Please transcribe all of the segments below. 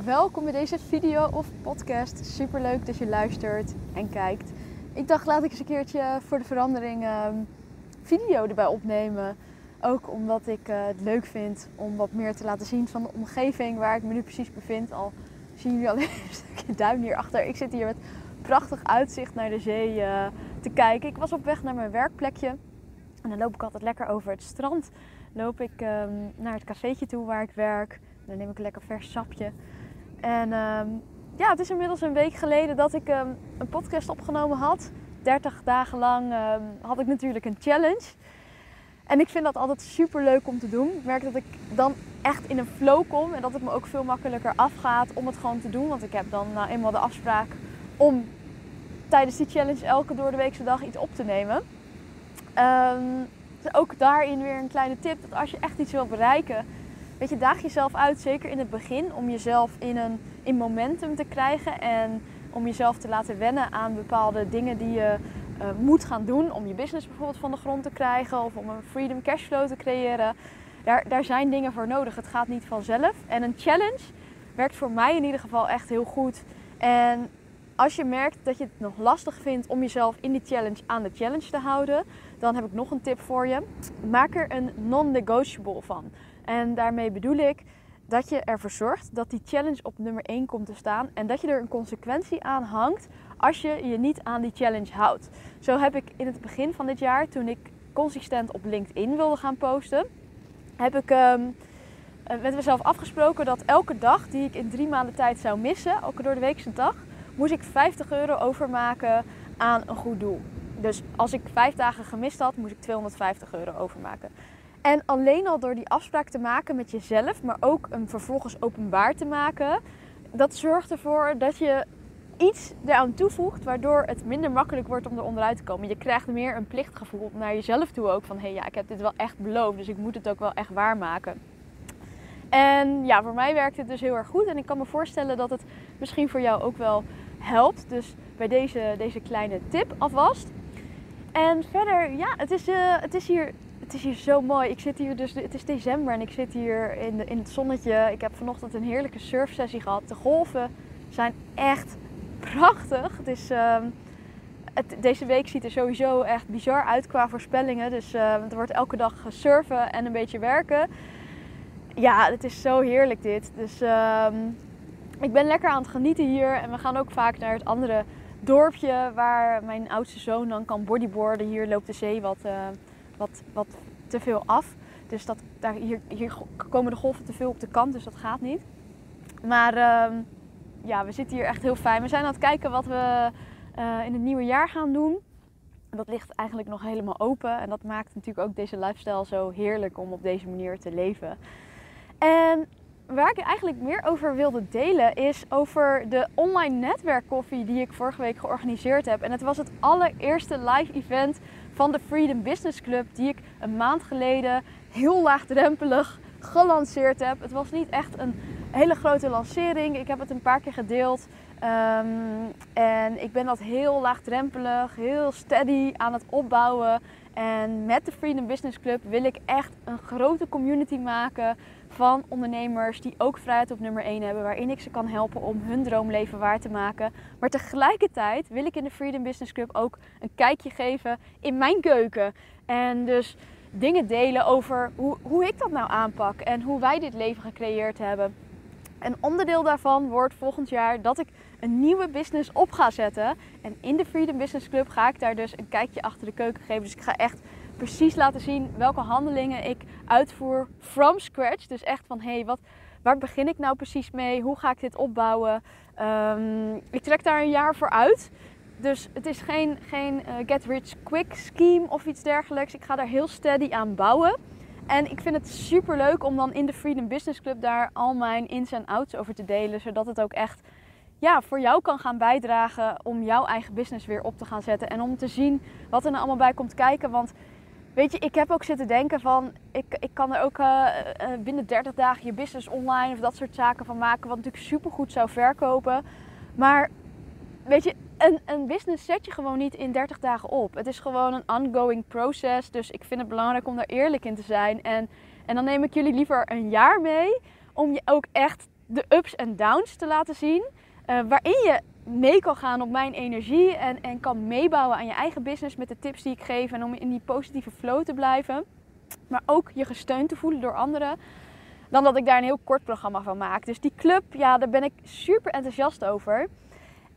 welkom bij deze video of podcast. Super leuk dat je luistert en kijkt. Ik dacht, laat ik eens een keertje voor de verandering um, video erbij opnemen. Ook omdat ik uh, het leuk vind om wat meer te laten zien van de omgeving waar ik me nu precies bevind. Al zien jullie alleen een stukje duim hierachter. Ik zit hier met prachtig uitzicht naar de zee uh, te kijken. Ik was op weg naar mijn werkplekje. En dan loop ik altijd lekker over het strand. Loop ik um, naar het cafeetje toe waar ik werk. Dan neem ik een lekker vers sapje. En um, ja, het is inmiddels een week geleden dat ik um, een podcast opgenomen had. 30 dagen lang um, had ik natuurlijk een challenge. En ik vind dat altijd super leuk om te doen. Ik merk dat ik dan echt in een flow kom en dat het me ook veel makkelijker afgaat om het gewoon te doen. Want ik heb dan nou eenmaal de afspraak om tijdens die challenge elke door de weekse dag iets op te nemen. dus ook daarin weer een kleine tip dat als je echt iets wilt bereiken, Weet je, daag jezelf uit, zeker in het begin, om jezelf in een in momentum te krijgen en om jezelf te laten wennen aan bepaalde dingen die je uh, moet gaan doen. Om je business bijvoorbeeld van de grond te krijgen of om een freedom cashflow te creëren. Daar, daar zijn dingen voor nodig. Het gaat niet vanzelf. En een challenge werkt voor mij in ieder geval echt heel goed. En als je merkt dat je het nog lastig vindt om jezelf in die challenge aan de challenge te houden, dan heb ik nog een tip voor je. Maak er een non-negotiable van. En daarmee bedoel ik dat je ervoor zorgt dat die challenge op nummer 1 komt te staan en dat je er een consequentie aan hangt als je je niet aan die challenge houdt. Zo heb ik in het begin van dit jaar, toen ik consistent op LinkedIn wilde gaan posten, heb ik um, met mezelf afgesproken dat elke dag die ik in drie maanden tijd zou missen, elke door de weekse dag, moest ik 50 euro overmaken aan een goed doel. Dus als ik vijf dagen gemist had, moest ik 250 euro overmaken. En alleen al door die afspraak te maken met jezelf, maar ook hem vervolgens openbaar te maken, dat zorgt ervoor dat je iets eraan toevoegt waardoor het minder makkelijk wordt om er onderuit te komen. Je krijgt meer een plichtgevoel naar jezelf toe ook van hé hey, ja, ik heb dit wel echt beloofd, dus ik moet het ook wel echt waarmaken. En ja, voor mij werkt het dus heel erg goed en ik kan me voorstellen dat het misschien voor jou ook wel helpt. Dus bij deze, deze kleine tip alvast. En verder, ja, het is, uh, het is hier het is hier zo mooi. Ik zit hier dus, het is december en ik zit hier in, de, in het zonnetje. Ik heb vanochtend een heerlijke surfsessie gehad. De golven zijn echt prachtig. Het is, het, deze week ziet er sowieso echt bizar uit qua voorspellingen. Dus uh, er wordt elke dag surfen en een beetje werken. Ja, het is zo heerlijk dit. Dus uh, ik ben lekker aan het genieten hier. En we gaan ook vaak naar het andere dorpje waar mijn oudste zoon dan kan bodyboarden. Hier loopt de zee wat eh, wat, wat te veel af. Dus dat, daar, hier, hier komen de golven te veel op de kant, dus dat gaat niet. Maar uh, ja, we zitten hier echt heel fijn. We zijn aan het kijken wat we uh, in het nieuwe jaar gaan doen. Dat ligt eigenlijk nog helemaal open. En dat maakt natuurlijk ook deze lifestyle zo heerlijk om op deze manier te leven. En waar ik eigenlijk meer over wilde delen is over de online netwerkkoffie die ik vorige week georganiseerd heb. En het was het allereerste live event van de Freedom Business Club die ik een maand geleden heel laagdrempelig gelanceerd heb. Het was niet echt een hele grote lancering. Ik heb het een paar keer gedeeld. Um, en ik ben dat heel laagdrempelig, heel steady aan het opbouwen. En met de Freedom Business Club wil ik echt een grote community maken van ondernemers die ook vrijheid op nummer 1 hebben, waarin ik ze kan helpen om hun droomleven waar te maken. Maar tegelijkertijd wil ik in de Freedom Business Club ook een kijkje geven in mijn keuken. En dus dingen delen over hoe, hoe ik dat nou aanpak en hoe wij dit leven gecreëerd hebben. Een onderdeel daarvan wordt volgend jaar dat ik een nieuwe business op ga zetten. En in de Freedom Business Club ga ik daar dus een kijkje achter de keuken geven. Dus ik ga echt precies laten zien welke handelingen ik uitvoer from scratch. Dus echt van hé, hey, wat, waar begin ik nou precies mee? Hoe ga ik dit opbouwen? Um, ik trek daar een jaar voor uit. Dus het is geen, geen uh, get rich quick scheme of iets dergelijks. Ik ga daar heel steady aan bouwen. En ik vind het super leuk om dan in de Freedom Business Club daar al mijn ins en outs over te delen. Zodat het ook echt ja, voor jou kan gaan bijdragen om jouw eigen business weer op te gaan zetten. En om te zien wat er nou allemaal bij komt kijken. Want weet je, ik heb ook zitten denken van, ik, ik kan er ook uh, binnen 30 dagen je business online of dat soort zaken van maken. Wat natuurlijk super goed zou verkopen. Maar weet je, een, een business zet je gewoon niet in 30 dagen op. Het is gewoon een ongoing process. Dus ik vind het belangrijk om daar eerlijk in te zijn. En, en dan neem ik jullie liever een jaar mee om je ook echt de ups en downs te laten zien. Uh, waarin je mee kan gaan op mijn energie en, en kan meebouwen aan je eigen business met de tips die ik geef en om in die positieve flow te blijven. Maar ook je gesteund te voelen door anderen. Dan dat ik daar een heel kort programma van maak. Dus die club, ja, daar ben ik super enthousiast over.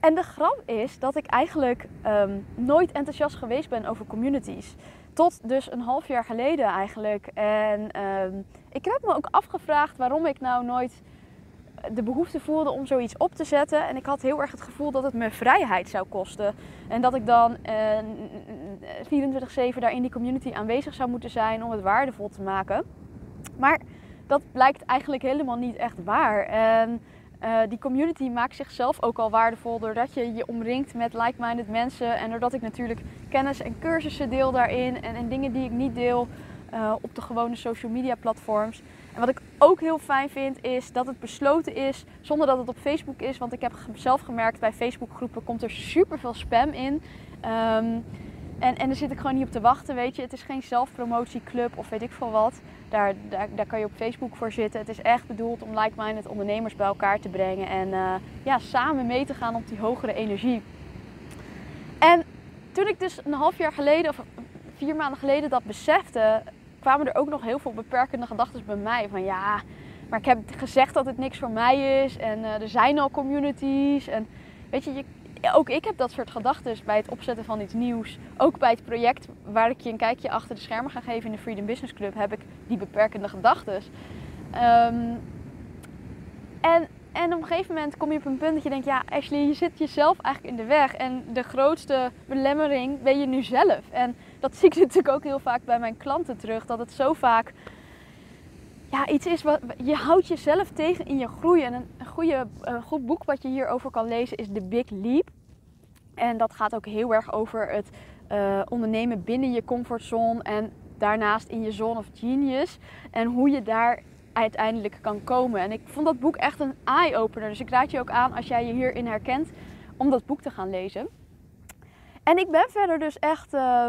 En de grap is dat ik eigenlijk um, nooit enthousiast geweest ben over communities. Tot dus een half jaar geleden eigenlijk. En um, ik heb me ook afgevraagd waarom ik nou nooit de behoefte voelde om zoiets op te zetten. En ik had heel erg het gevoel dat het me vrijheid zou kosten. En dat ik dan uh, 24-7 daar in die community aanwezig zou moeten zijn om het waardevol te maken. Maar dat blijkt eigenlijk helemaal niet echt waar. En uh, die community maakt zichzelf ook al waardevol doordat je je omringt met like-minded mensen. En doordat ik natuurlijk kennis en cursussen deel daarin. En, en dingen die ik niet deel uh, op de gewone social media platforms. En wat ik ook heel fijn vind is dat het besloten is zonder dat het op Facebook is. Want ik heb zelf gemerkt bij Facebook groepen komt er super veel spam in. Um, en, en daar zit ik gewoon niet op te wachten, weet je. Het is geen zelfpromotieclub of weet ik veel wat. Daar, daar, daar kan je op Facebook voor zitten. Het is echt bedoeld om like-minded ondernemers bij elkaar te brengen. En uh, ja, samen mee te gaan op die hogere energie. En toen ik dus een half jaar geleden, of vier maanden geleden dat besefte, kwamen er ook nog heel veel beperkende gedachten bij mij. Van ja, maar ik heb gezegd dat het niks voor mij is. En uh, er zijn al communities. En weet je, je ook ik heb dat soort gedachten bij het opzetten van iets nieuws. Ook bij het project waar ik je een kijkje achter de schermen ga geven in de Freedom Business Club, heb ik die beperkende gedachten. Um, en, en op een gegeven moment kom je op een punt dat je denkt, ja Ashley, je zit jezelf eigenlijk in de weg. En de grootste belemmering ben je nu zelf. En dat zie ik natuurlijk ook heel vaak bij mijn klanten terug. Dat het zo vaak ja, iets is wat je houdt jezelf tegen in je groei. En een, goede, een goed boek wat je hierover kan lezen is The Big Leap. En dat gaat ook heel erg over het uh, ondernemen binnen je comfortzone en daarnaast in je zone of genius. En hoe je daar uiteindelijk kan komen. En ik vond dat boek echt een eye-opener. Dus ik raad je ook aan als jij je hierin herkent om dat boek te gaan lezen. En ik ben verder dus echt. Uh,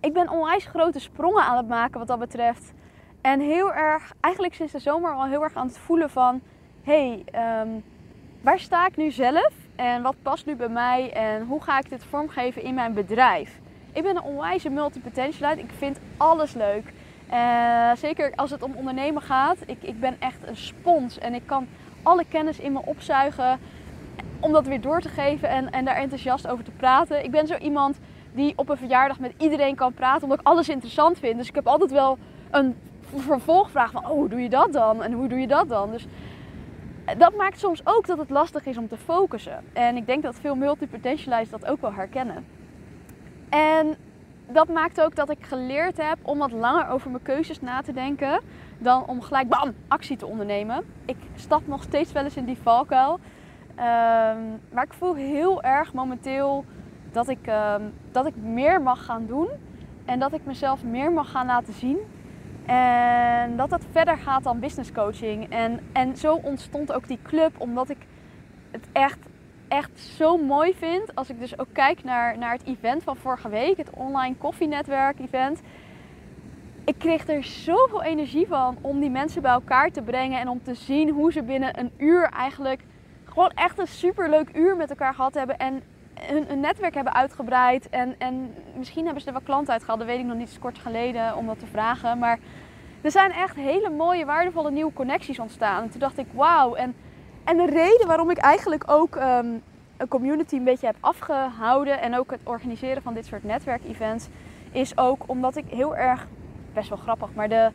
ik ben onwijs grote sprongen aan het maken wat dat betreft. En heel erg, eigenlijk sinds de zomer al heel erg aan het voelen van... Hé, hey, um, waar sta ik nu zelf? En wat past nu bij mij? En hoe ga ik dit vormgeven in mijn bedrijf? Ik ben een onwijze multipotentialite. Ik vind alles leuk. Uh, zeker als het om ondernemen gaat. Ik, ik ben echt een spons. En ik kan alle kennis in me opzuigen. Om dat weer door te geven en, en daar enthousiast over te praten. Ik ben zo iemand die op een verjaardag met iedereen kan praten. Omdat ik alles interessant vind. Dus ik heb altijd wel een vervolgvraag van, oh, hoe doe je dat dan? En hoe doe je dat dan? Dus eh, dat maakt soms ook dat het lastig is om te focussen. En ik denk dat veel multipotentialites dat ook wel herkennen. En dat maakt ook dat ik geleerd heb om wat langer over mijn keuzes na te denken dan om gelijk bam, actie te ondernemen. Ik stap nog steeds wel eens in die valkuil. Um, maar ik voel heel erg momenteel dat ik, um, dat ik meer mag gaan doen en dat ik mezelf meer mag gaan laten zien en dat dat verder gaat dan business coaching. En, en zo ontstond ook die club, omdat ik het echt, echt zo mooi vind. Als ik dus ook kijk naar, naar het event van vorige week, het online koffienetwerk event. Ik kreeg er zoveel energie van om die mensen bij elkaar te brengen en om te zien hoe ze binnen een uur eigenlijk gewoon echt een superleuk uur met elkaar gehad hebben. En hun, netwerk hebben uitgebreid. En, en misschien hebben ze er wel klanten uit. Dat weet ik nog niet, is kort geleden om dat te vragen. Maar er zijn echt hele mooie, waardevolle nieuwe connecties ontstaan. En toen dacht ik, wauw. En, en de reden waarom ik eigenlijk ook ehm, een community een beetje heb afgehouden. En ook het organiseren van dit soort netwerkevents. Is ook omdat ik heel erg, best wel grappig, maar de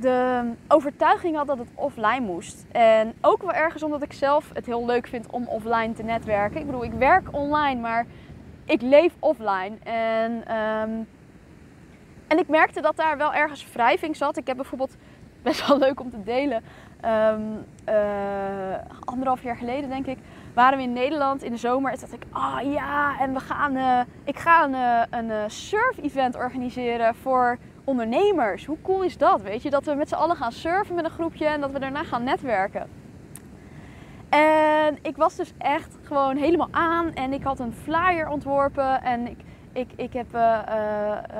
de overtuiging had dat het offline moest. En ook wel ergens omdat ik zelf het heel leuk vind om offline te netwerken. Ik bedoel, ik werk online, maar ik leef offline. En, um, en ik merkte dat daar wel ergens wrijving zat. Ik heb bijvoorbeeld, best wel leuk om te delen, um, uh, anderhalf jaar geleden denk ik, waren we in Nederland in de zomer. En toen dacht ik, ah oh, ja, en we gaan, uh, ik ga een, uh, een surf-event organiseren voor ondernemers. Hoe cool is dat? Weet je, dat we met z'n allen gaan surfen met een groepje en dat we daarna gaan netwerken. En ik was dus echt gewoon helemaal aan en ik had een flyer ontworpen en ik, Ik, ik heb uh,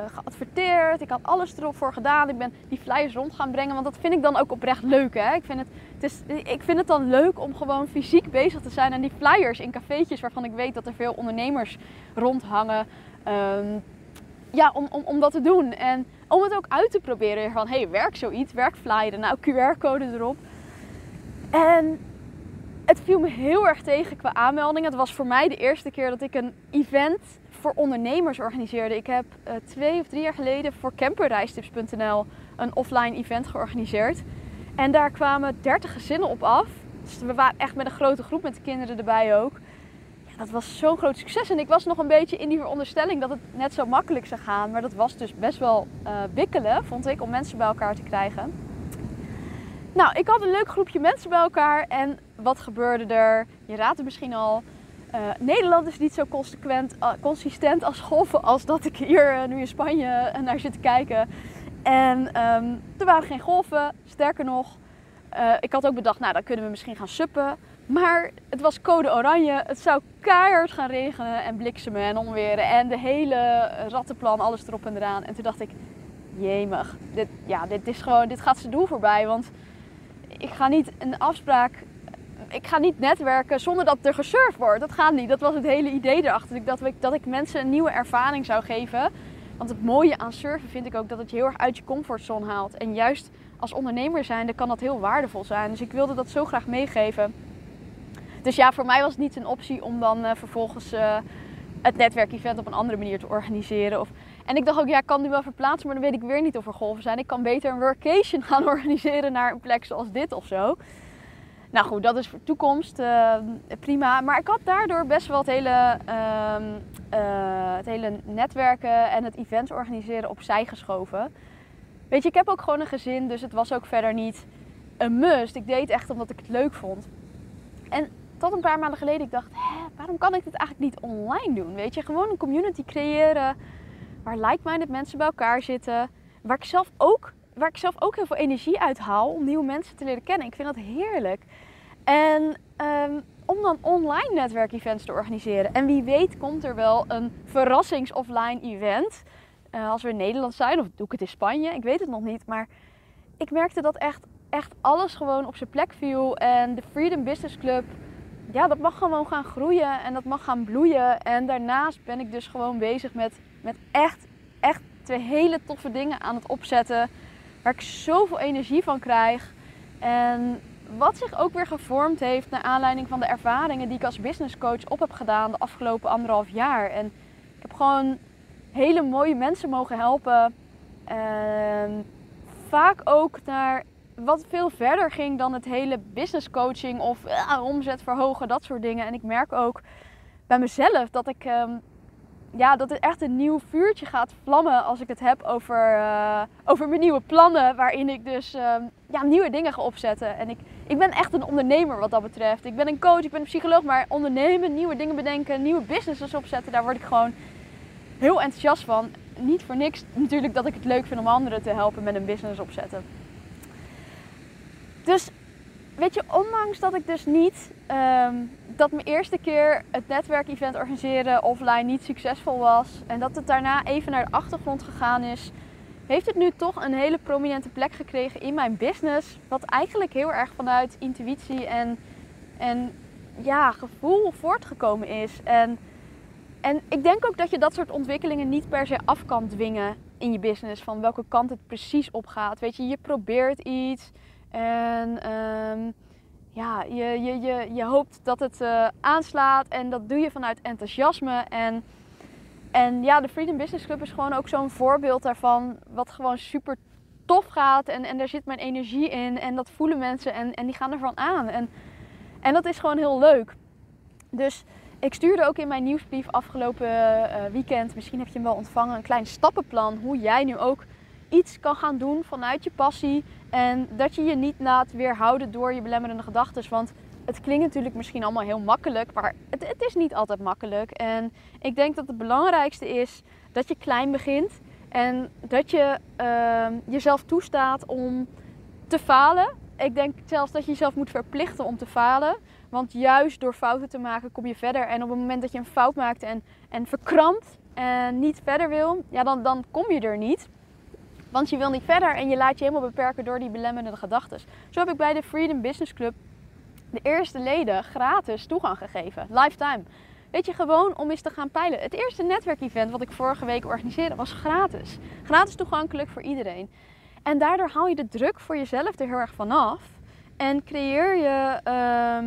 geadverteerd. Ik had alles erop voor gedaan. Ik ben die flyers rond gaan brengen. Want dat vind ik dan ook oprecht leuk. Hè? Ik, vind het, het is, ik vind het dan leuk om gewoon fysiek bezig te zijn. En die flyers in cafeetjes waarvan ik weet dat er veel ondernemers rondhangen. Um, ja, om, om, om dat te doen. En om het ook uit te proberen. Van, hey, werk zoiets, werk flyeren. Nou, QR-code erop. En het viel me heel erg tegen qua aanmeldingen. Het was voor mij de eerste keer dat ik een event voor ondernemers organiseerde. Ik heb uh, twee of drie jaar geleden voor camperreistips.nl een offline event georganiseerd. En daar kwamen 30 gezinnen op af. Dus we waren echt met een grote groep met de kinderen erbij ook dat was zo'n groot succes. En ik was nog een beetje in die veronderstelling dat het net zo makkelijk zou gaan. Maar dat was dus best wel uh, wikkelen, vond ik, om mensen bij elkaar te krijgen. Nou, ik had een leuk groepje mensen bij elkaar. En wat gebeurde er? Je raadt het misschien al. Uh, Nederland is niet zo consequent, uh, consistent als golven als dat ik hier nu in Spanje naar zit te kijken. En um, er waren geen golven. Sterker nog, ik had ook bedacht, nou dan kunnen we misschien gaan suppen. Maar het was code oranje. Het zou keihard gaan regenen en bliksemen en onweren. En de hele rattenplan, alles erop en eraan. En toen dacht ik, jemig, dit, ja, dit, is gewoon, dit gaat ze doel voorbij. Want ik ga niet een afspraak, ik ga niet netwerken zonder dat er gesurfd wordt. Dat gaat niet. Dat was het hele idee erachter. Dat ik, dat ik mensen een nieuwe ervaring zou geven. Want het mooie aan surfen vind ik ook dat het je heel erg uit je comfortzone haalt. En juist als ondernemer zijnde kan dat heel waardevol zijn. Dus ik wilde dat zo graag meegeven. Dus ja, voor mij was het niet een optie om dan uh, vervolgens uh, het netwerkevent op een andere manier te organiseren. Of, en ik dacht ook, ja, ik kan nu wel verplaatsen, maar dan weet ik weer niet of er golven zijn. Ik kan beter een workation gaan organiseren naar een plek zoals dit of zo. Nou goed, dat is voor toekomst uh, prima. Maar ik had daardoor best wel het hele, uh, het hele netwerken en het events organiseren opzij geschoven. Weet je, ik heb ook gewoon een gezin, dus het was ook verder niet een must. Ik deed echt omdat ik het leuk vond. En tot een paar maanden geleden ik dacht, waarom kan ik dit eigenlijk niet online doen? Weet je, gewoon een community creëren waar like-minded mensen bij elkaar zitten. Waar ik, zelf ook, waar ik zelf ook heel veel energie uit haal om nieuwe mensen te leren kennen. Ik vind dat heerlijk. En um, om dan online netwerkevents te organiseren. En wie weet komt er wel een verrassings-offline event. Uh, als we in Nederland zijn, of doe ik het in Spanje, ik weet het nog niet. Maar ik merkte dat echt, echt alles gewoon op zijn plek viel. En de Freedom Business Club ja, dat mag gewoon gaan groeien en dat mag gaan bloeien. En daarnaast ben ik dus gewoon bezig met, met echt, echt twee hele toffe dingen aan het opzetten. Waar ik zoveel energie van krijg. En wat zich ook weer gevormd heeft naar aanleiding van de ervaringen die ik als business coach op heb gedaan de afgelopen anderhalf jaar. En ik heb gewoon hele mooie mensen mogen helpen. En vaak ook naar wat veel verder ging dan het hele business coaching of omzet verhogen, dat soort dingen. En ik merk ook bij mezelf dat ik ehm, ja, dat het echt een nieuw vuurtje gaat vlammen als ik het heb over, uh, over mijn nieuwe plannen. Waarin ik dus ehm, ja, nieuwe dingen ga opzetten. En ik, ik ben echt een ondernemer wat dat betreft. Ik ben een coach, ik ben een psycholoog, maar ondernemen, nieuwe dingen bedenken, nieuwe businesses opzetten, daar word ik gewoon heel enthousiast van. Niet voor niks natuurlijk dat ik het leuk vind om anderen te helpen met een business opzetten. Dus weet je, ondanks dat ik dus niet ehm, dat mijn eerste keer het netwerkevent organiseren offline niet succesvol was en dat het daarna even naar de achtergrond gegaan is, heeft het nu toch een hele prominente plek gekregen in mijn business. Wat eigenlijk heel erg vanuit intuïtie en, en ja, gevoel voortgekomen is. En, en ik denk ook dat je dat soort ontwikkelingen niet per se af kan dwingen in je business. Van welke kant het precies op gaat. Weet je, je probeert iets. En um, ja, je, je, je, je hoopt dat het uh, aanslaat en dat doe je vanuit enthousiasme. En, en ja, de Freedom Business Club is gewoon ook zo'n voorbeeld daarvan, wat gewoon super tof gaat. En, en daar zit mijn energie in en dat voelen mensen en, en die gaan ervan aan. En, en dat is gewoon heel leuk. Dus ik stuurde ook in mijn nieuwsbrief afgelopen uh, weekend, misschien heb je hem wel ontvangen, een klein stappenplan hoe jij nu ook iets kan gaan doen vanuit je passie. En dat je je niet laat weerhouden door je belemmerende gedachten. Want het klinkt natuurlijk misschien allemaal heel makkelijk, maar het, het, is niet altijd makkelijk. En ik denk dat het belangrijkste is dat je klein begint. En dat je uh, jezelf toestaat om te falen. Ik denk zelfs dat je jezelf moet verplichten om te falen. Want juist door fouten te maken kom je verder. En op het moment dat je een fout maakt en, en verkrampt, en niet verder wil, ja, dan, dan kom je er niet. Want je wil niet verder en je laat je helemaal beperken door die belemmerende gedachten. Zo heb ik bij de Freedom Business Club de eerste leden gratis toegang gegeven. Lifetime. Weet je, gewoon om eens te gaan peilen. Het eerste netwerkevent wat ik vorige week organiseerde was gratis. Gratis toegankelijk voor iedereen. En daardoor haal je de druk voor jezelf er heel erg vanaf. En creëer je, ehm,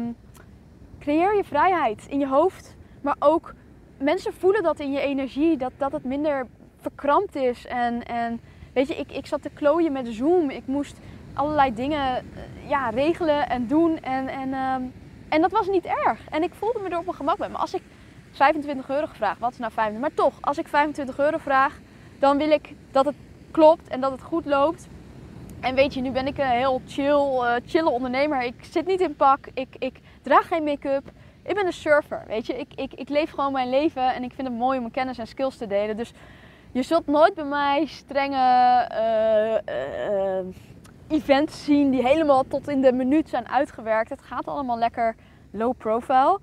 creëer je vrijheid in je hoofd. Maar ook mensen voelen dat in je energie. Dat, dat het minder verkrampt is. En, en weet je, ik, ik zat te klooien met Zoom. Ik moest allerlei dingen eh, ja, regelen en doen. En, en, ehm, en dat was niet erg. En ik voelde me er op mijn gemak bij. Maar als ik 25 euro gevraagd, wat is nou 25? Maar toch, als ik 25 euro vraag, dan wil ik dat het klopt en dat het goed loopt. En weet je, nu ben ik een heel chill, uh, chille ondernemer. Ik zit niet in pak, ik, ik draag geen make-up. Ik ben een surfer, weet je. Ik, ik, ik leef gewoon mijn leven en ik vind het mooi om mijn kennis en skills te delen. Dus je zult nooit bij mij strenge uh, events zien die helemaal tot in de minuut zijn uitgewerkt. Het gaat allemaal lekker low profile.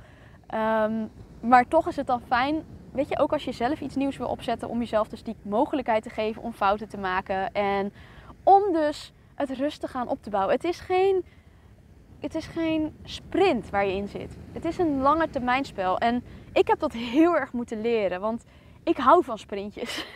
Um, maar toch is het dan fijn, weet je, ook als je zelf iets nieuws wil opzetten, om jezelf dus die mogelijkheid te geven om fouten te maken. En om dus het rustig aan op te bouwen. Het is geen, het is geen sprint waar je in zit. Het is een lange termijn spel. En ik heb dat heel erg moeten leren, want ik hou van sprintjes.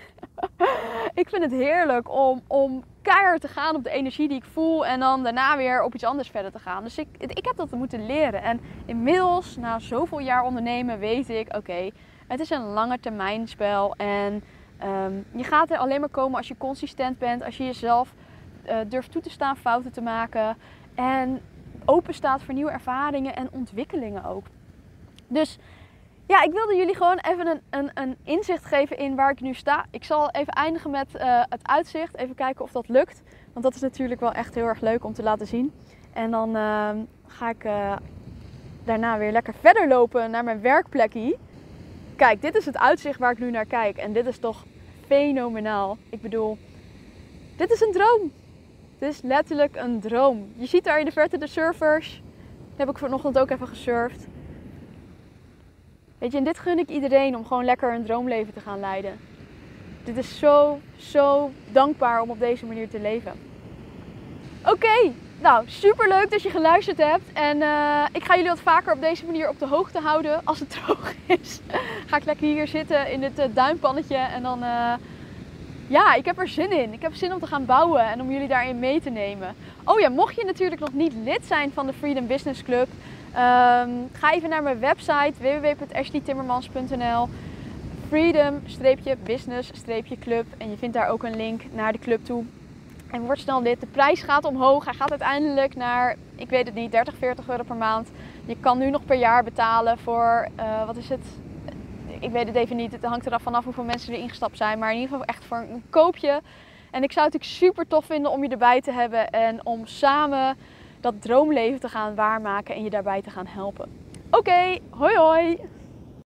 ik vind het heerlijk om, om keihard te gaan op de energie die ik voel en dan daarna weer op iets anders verder te gaan. Dus ik, ik heb dat moeten leren. En inmiddels, na zoveel jaar ondernemen, weet ik: oké, het is een lange termijn spel. En ehm, je gaat er alleen maar komen als je consistent bent, als je jezelf uh, durft toe te staan, fouten te maken. En open staat voor nieuwe ervaringen en ontwikkelingen ook. Dus ja, ik wilde jullie gewoon even een, een, een, inzicht geven in waar ik nu sta. Ik zal even eindigen met uh, het uitzicht. Even kijken of dat lukt. Want dat is natuurlijk wel echt heel erg leuk om te laten zien. En dan uh, ga ik uh, daarna weer lekker verder lopen naar mijn werkplekje. Kijk, dit is het uitzicht waar ik nu naar kijk. En dit is toch fenomenaal. Ik bedoel, dit is een droom. Dit is letterlijk een droom. Je ziet daar in de verte de surfers. Heb ik vanochtend ook even gesurfd. Weet je, en dit gun ik iedereen om gewoon lekker een droomleven te gaan leiden. Dit is zo, zo dankbaar om op deze manier te leven. Oké, nou super leuk dat je geluisterd hebt. En uh, ik ga jullie wat vaker op deze manier op de hoogte houden. Als het droog is, ga ik lekker hier zitten in het uh, duimpannetje. En dan, uh, ja, ik heb er zin in. Ik heb zin om te gaan bouwen en om jullie daarin mee te nemen. Oh ja, mocht je natuurlijk nog niet lid zijn van de Freedom Business Club. Um, ga even naar mijn website www.ashleytimmermans.nl freedom-business-club en je vindt daar ook een link naar de club toe. En word snel lid. De prijs gaat omhoog. Hij gaat uiteindelijk naar, ik weet het niet, 30, 40 euro per maand. Je kan nu nog per jaar betalen voor, uh, wat is het? Ik weet het even niet. Het hangt er af vanaf hoeveel mensen er ingestapt zijn. Maar in ieder geval echt voor een koopje. En ik zou het natuurlijk super tof vinden om je erbij te hebben. En om samen dat droomleven te gaan waarmaken en je daarbij te gaan helpen. Oké, hoi hoi!